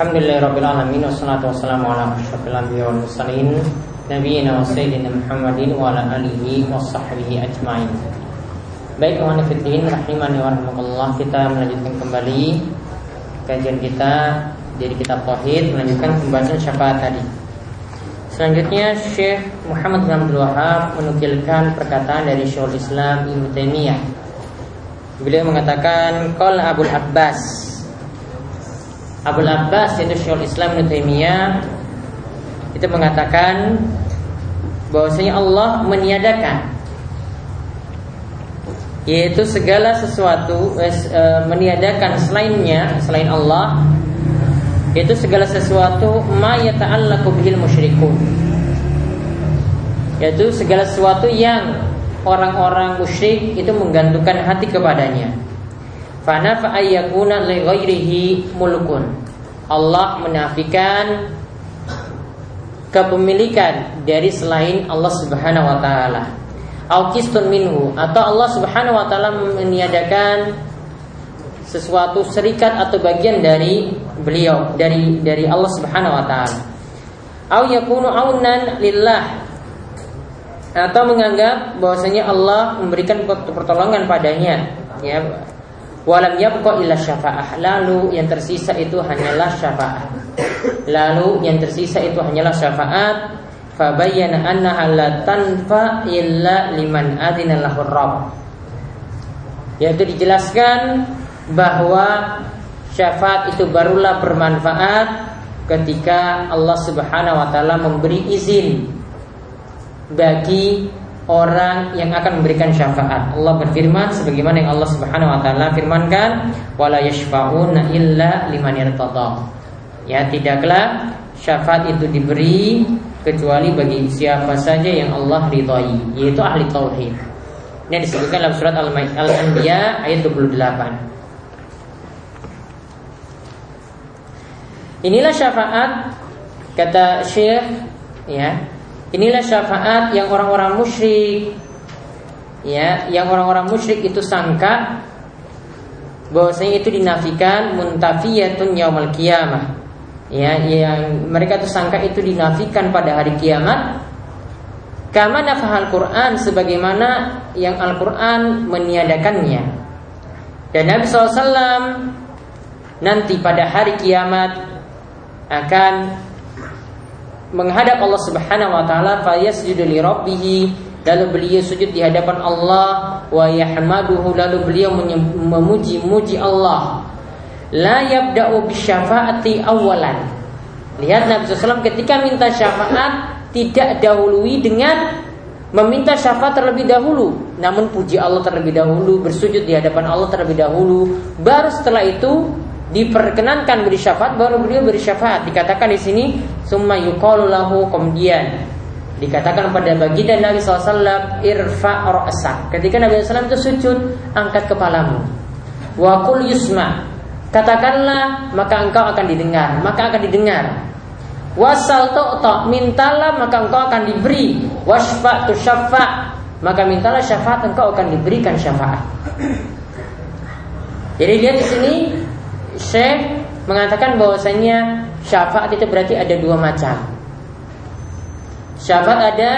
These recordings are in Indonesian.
Alhamdulillahirrabbilalamin Wassalatu wassalamu ala ashrafil anbiya wal mursalin Nabiina wa sayyidina Muhammadin wa ala alihi wa sahbihi ajma'in Baik teman fitin rahimani wa rahmatullah Kita melanjutkan kembali Kajian kita dari kitab Tauhid Melanjutkan pembahasan syafaat tadi Selanjutnya Syekh Muhammad bin Abdul Wahab menukilkan perkataan dari Syekhul Islam Ibnu Taimiyah. Beliau mengatakan Qol Abu Abbas Abu Abbas yaitu Syekhul Islam Ibnu itu mengatakan bahwasanya Allah meniadakan yaitu segala sesuatu eh, eh, meniadakan selainnya selain Allah yaitu segala sesuatu ma yata'allaqu bihil musyrikun. Yaitu segala sesuatu yang orang-orang musyrik itu menggantungkan hati kepadanya Fana fa'ayyakuna li ghairihi mulkun. Allah menafikan kepemilikan dari selain Allah Subhanahu wa taala. Aukistun minhu atau Allah Subhanahu wa taala meniadakan sesuatu serikat atau bagian dari beliau dari dari Allah Subhanahu wa taala. Au yakunu aunan lillah atau menganggap bahwasanya Allah memberikan pertolongan padanya ya Walam yabqa illa syafa'ah. Lalu yang tersisa itu hanyalah syafaat Lalu yang tersisa itu hanyalah syafaat. Fabayyana annaha la tanfa illa liman adina lahur Yaitu dijelaskan bahwa syafaat itu barulah bermanfaat ketika Allah Subhanahu wa taala memberi izin bagi orang yang akan memberikan syafaat. Allah berfirman sebagaimana yang Allah Subhanahu wa taala firmankan, "Wala yashfa'una illa liman irtada." Ya, tidaklah syafaat itu diberi kecuali bagi siapa saja yang Allah ridhai, yaitu ahli tauhid. Ini disebutkan dalam surat Al-Anbiya ayat 28. Inilah syafaat kata Syekh ya Inilah syafaat yang orang-orang musyrik ya, yang orang-orang musyrik itu sangka bahwasanya itu dinafikan muntafiyatun yaumal qiyamah. Ya, yang mereka itu sangka itu dinafikan pada hari kiamat. Kama nafahal Quran sebagaimana yang Al-Quran meniadakannya. Dan Nabi SAW nanti pada hari kiamat akan menghadap Allah Subhanahu wa taala fayasjudu li rabbih lalu beliau sujud di hadapan Allah wa yahmaduhu lalu beliau memuji-muji Allah. La yabda'u bisyafaati awalan. Lihat Nabi SAW ketika minta syafaat tidak dahului dengan meminta syafaat terlebih dahulu. Namun puji Allah terlebih dahulu bersujud di hadapan Allah terlebih dahulu. Baru setelah itu diperkenankan beri syafaat baru beliau beri syafaat. Dikatakan di sini summa yuqalu lahu kemudian dikatakan pada baginda Nabi SAW irfa ra'sak. Ketika Nabi SAW itu sujud angkat kepalamu. Wa kul yusma. Katakanlah maka engkau akan didengar maka akan didengar. Wasal tu'ta mintalah maka engkau akan diberi. Wasfa tu syafa maka mintalah syafaat engkau akan diberikan syafaat. Jadi lihat di sini Syekh mengatakan bahwasanya syafaat itu berarti ada dua macam. Syafaat ada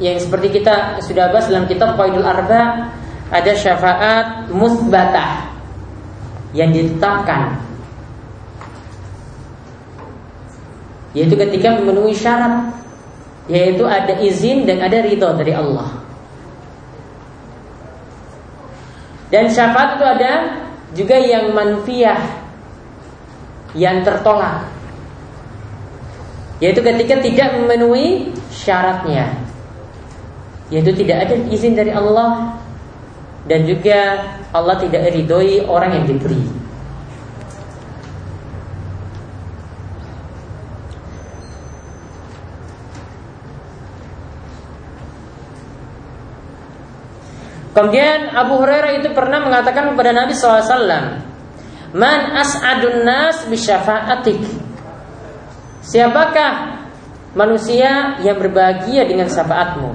yang seperti kita sudah bahas dalam kitab Qaidul Arba ada syafaat musbatah yang ditetapkan yaitu ketika memenuhi syarat yaitu ada izin dan ada ridho dari Allah. Dan syafaat itu ada juga yang manfiyah yang tertolak. Yaitu ketika tidak memenuhi syaratnya. Yaitu tidak ada izin dari Allah. Dan juga Allah tidak ridhoi orang yang diberi. Kemudian Abu Hurairah itu pernah mengatakan kepada Nabi SAW Man as'adun nas bisyafa'atik Siapakah manusia yang berbahagia dengan syafaatmu?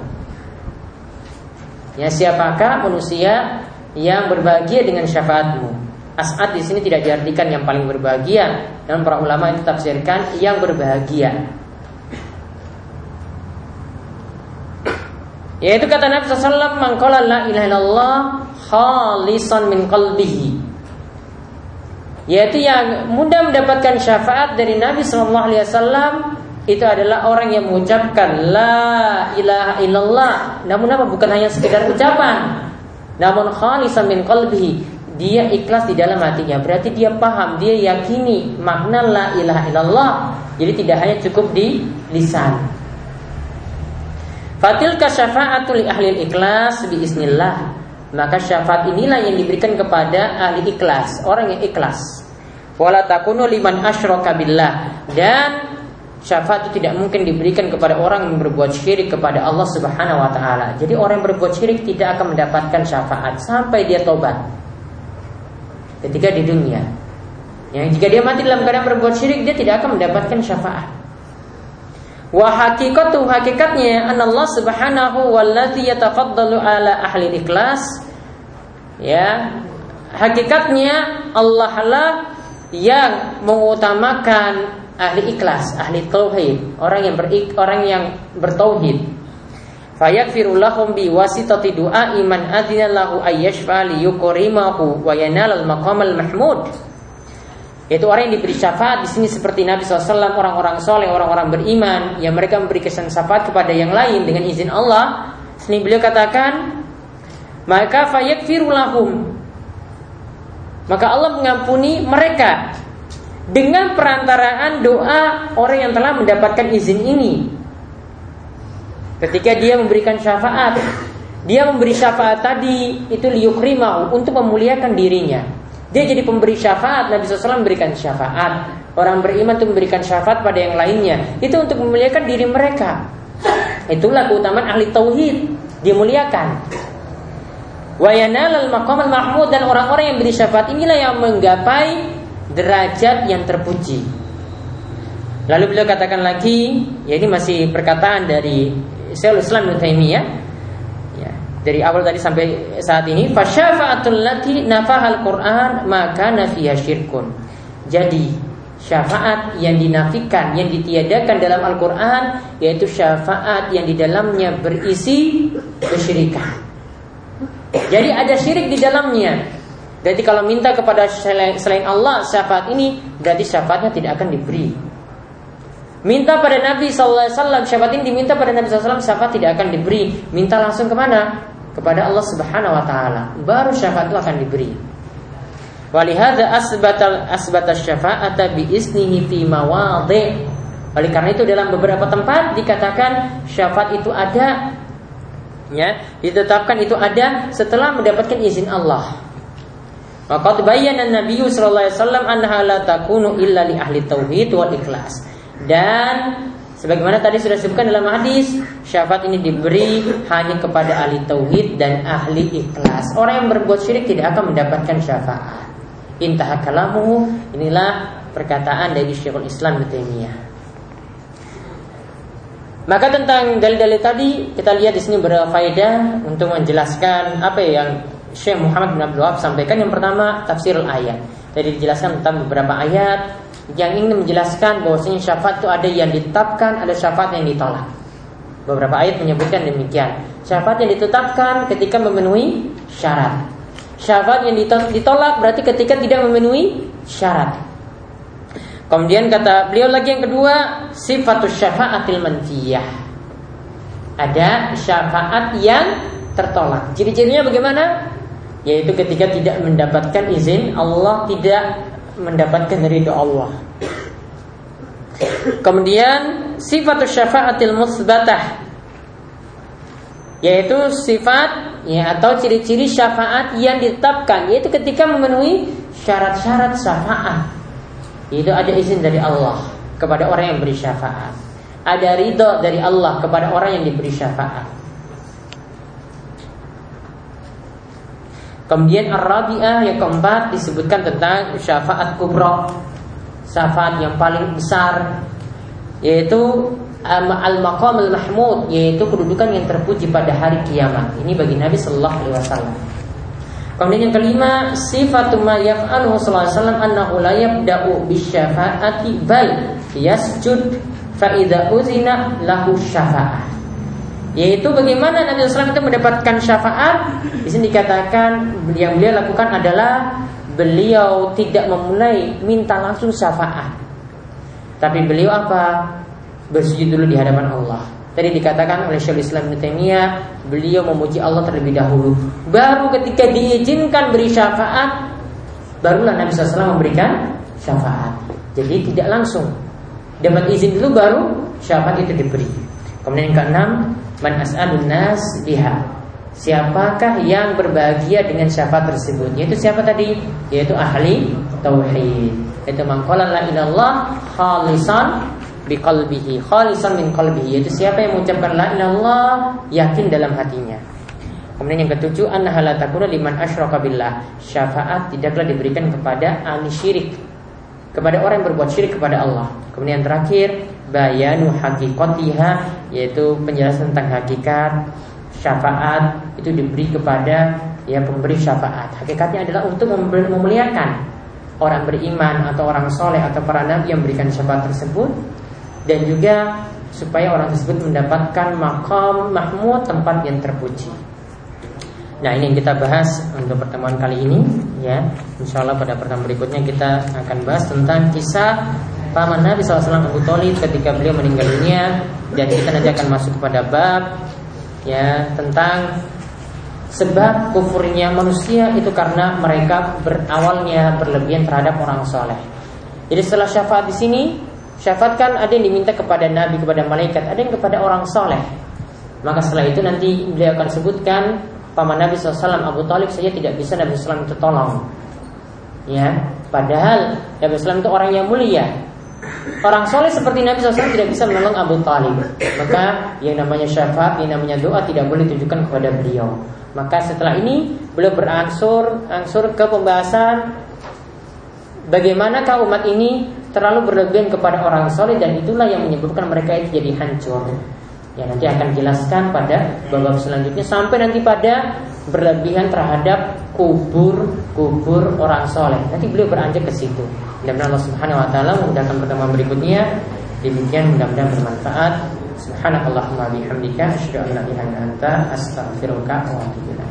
Ya siapakah manusia yang berbahagia dengan syafaatmu? As'ad di sini tidak diartikan yang paling berbahagia, dan para ulama itu tafsirkan yang berbahagia. Yaitu kata Nabi SAW Mangkola la ilaha illallah Khalisan min qalbihi Yaitu yang mudah mendapatkan syafaat dari Nabi SAW Itu adalah orang yang mengucapkan La ilaha illallah. Namun apa? Bukan hanya sekedar ucapan. Namun khalisan min qalbihi. Dia ikhlas di dalam hatinya. Berarti dia paham dia yakini makna la ilaha illallah. Jadi tidak hanya cukup di lisan. Fatil kasyafa'atu li ahli ikhlas bi. Maka syafaat inilah yang diberikan kepada ahli ikhlas, orang yang ikhlas. Wala takunu liman asyraka billah. Dan syafaat itu tidak mungkin diberikan kepada orang yang berbuat syirik kepada Allah Subhanahu wa taala. Jadi orang yang berbuat syirik tidak akan mendapatkan syafaat sampai dia tobat. Ketika di dunia. Yang jika dia mati dalam keadaan berbuat syirik dia tidak akan mendapatkan syafaat. Wa hakikatu hakikatnya Allah Subhanahu wallazi yatafaddalu ala ahli ikhlas. Ya. Hakikatnya Allah lah yang mengutamakan ahli ikhlas, ahli tauhid, orang yang berik, orang yang bertauhid. Fayakfiru lahum bi wasitati du'a iman adina lahu ayyashfa li yukrimahu wa yanal al maqam al mahmud. Yaitu orang yang diberi syafaat di sini seperti Nabi SAW, orang-orang soleh, orang-orang beriman, yang mereka memberi kesan syafaat kepada yang lain dengan izin Allah. Sini beliau katakan, maka fayakfirulahum. Maka Allah mengampuni mereka dengan perantaraan doa orang yang telah mendapatkan izin ini. Ketika dia memberikan syafaat, dia memberi syafaat tadi itu liyukrimau untuk memuliakan dirinya. Dia jadi pemberi syafaat. Nabi SAW memberikan syafaat. Orang beriman itu memberikan syafaat pada yang lainnya. Itu untuk memuliakan diri mereka. Itulah keutamaan ahli tauhid. Dia muliakan. Wayanal al maqam al mahmud dan orang-orang yang beri syafaat inilah yang menggapai derajat yang terpuji. Lalu beliau katakan lagi, ya ini masih perkataan dari Syaikhul Islam Ibnu Taimiyah dari awal tadi sampai saat ini fasyafa'atul lati nafahal Quran maka nafiya syirkun. Jadi syafaat yang dinafikan, yang ditiadakan dalam Al-Quran yaitu syafaat yang di dalamnya berisi kesyirikan. Jadi ada syirik di dalamnya. Jadi kalau minta kepada selain Allah syafaat ini berarti syafaatnya tidak akan diberi. Minta pada Nabi SAW syafaat ini diminta pada Nabi SAW syafaat tidak akan diberi. Minta langsung ke mana? Kepada Allah Subhanahu wa taala, baru syafaat itu akan diberi. Walihada asbatal asbatas syafa'ata bi isnihi fi mawadhi. Oleh karena itu dalam beberapa tempat dikatakan syafaat itu ada ya, ditetapkan itu ada setelah mendapatkan izin Allah. Maka bayyana Nabi sallallahu alaihi wasallam annaha la takunu illa li ahli tauhid wal ikhlas. Dan Sebagaimana tadi sudah disebutkan dalam hadis, syafaat ini diberi hanya kepada ahli tauhid dan ahli ikhlas. Orang yang berbuat syirik tidak akan mendapatkan syafaat. Intah kalamu inilah perkataan dari Syekhul Islam Ibnu Maka tentang dalil-dalil tadi kita lihat di sini berfaedah untuk menjelaskan apa yang Syekh Muhammad bin Abdul Wahab sampaikan. Yang pertama tafsir ayat. Jadi dijelaskan tentang beberapa ayat yang ingin menjelaskan bahwasanya syafaat itu ada yang ditetapkan, ada syafaat yang ditolak. Beberapa ayat menyebutkan demikian. Syafaat yang ditetapkan ketika memenuhi syarat. Syafaat yang ditolak berarti ketika tidak memenuhi syarat. Kemudian kata beliau lagi yang kedua, sifatus syafaatil manfiyah. Ada syafaat yang tertolak. Ciri-cirinya bagaimana? Yaitu ketika tidak mendapatkan izin Allah tidak mendapatkan ridho Allah. Kemudian sifat syafaatil musbatah yaitu sifat ya atau ciri-ciri syafaat yang ditetapkan yaitu ketika memenuhi syarat-syarat syafaat. Itu ada izin dari Allah kepada orang yang beri syafaat. Ada ridho dari Allah kepada orang yang diberi syafaat. Kemudian Ar-Rabi'ah yang keempat disebutkan tentang syafaat kubra. Syafaat yang paling besar yaitu al-maqam al-mahmud yaitu kedudukan yang terpuji pada hari kiamat. Ini bagi Nabi sallallahu alaihi wasallam. Kemudian yang kelima, sifatu ma yaf'aluhu sallallahu alaihi wasallam annahu la yabda'u bisyafa'ati bal yasjud fa idza uzina lahu syafa'ah. Yaitu bagaimana Nabi SAW itu mendapatkan syafaat Di sini dikatakan yang beliau lakukan adalah Beliau tidak memulai minta langsung syafaat Tapi beliau apa? Bersujud dulu di hadapan Allah Tadi dikatakan oleh Syaikhul Islam Ibnu Taimiyah, beliau memuji Allah terlebih dahulu. Baru ketika diizinkan beri syafaat, barulah Nabi SAW memberikan syafaat. Jadi tidak langsung. Dapat izin dulu baru syafaat itu diberi. Kemudian yang keenam, man as'alun nas biha. Siapakah yang berbahagia dengan syafaat tersebut? Yaitu siapa tadi? Yaitu ahli tauhid. Itu mangkola la ilallah khalisan biqalbihi khalisan min qalbihi yaitu siapa yang mengucapkan la ilallah yakin dalam hatinya. Kemudian yang ketujuh annaha la takuna liman asyraka billah. Syafaat tidaklah diberikan kepada ahli syirik. Kepada orang yang berbuat syirik kepada Allah. Kemudian yang terakhir bayanu hakikatiha yaitu penjelasan tentang hakikat syafaat itu diberi kepada ya pemberi syafaat. Hakikatnya adalah untuk memuliakan orang beriman atau orang soleh atau para nabi yang memberikan syafaat tersebut dan juga supaya orang tersebut mendapatkan makam mahmud tempat yang terpuji. Nah ini yang kita bahas untuk pertemuan kali ini ya. Insya Allah pada pertemuan berikutnya kita akan bahas tentang kisah paman Nabi SAW Abu Talib ketika beliau meninggal dunia dan kita nanti akan masuk kepada bab ya tentang sebab kufurnya manusia itu karena mereka berawalnya berlebihan terhadap orang soleh. Jadi setelah syafaat di sini Syafaat kan ada yang diminta kepada Nabi, kepada malaikat, ada yang kepada orang soleh. Maka setelah itu nanti beliau akan sebutkan paman Nabi SAW Abu Talib saja tidak bisa Nabi SAW itu tolong. Ya, padahal Nabi SAW itu orang yang mulia. Orang soleh seperti Nabi SAW tidak bisa menolong Abu Talib. Maka yang namanya syafaat, yang namanya doa tidak boleh ditujukan kepada beliau. Maka setelah ini beliau beransur ansur ke pembahasan bagaimanakah umat ini terlalu berlebihan kepada orang soleh dan itulah yang menyebabkan mereka itu jadi hancur. Ya nanti akan jelaskan pada babak selanjutnya sampai nanti pada berlebihan terhadap kubur-kubur orang soleh. Nanti beliau beranjak ke situ. Mudah-mudahan Allah Subhanahu Wa Taala memudahkan pertemuan berikutnya. Demikian mudah-mudahan bermanfaat. Subhanakallahumma bihamdika asyhadu an la ilaha illa anta astaghfiruka wa atubu.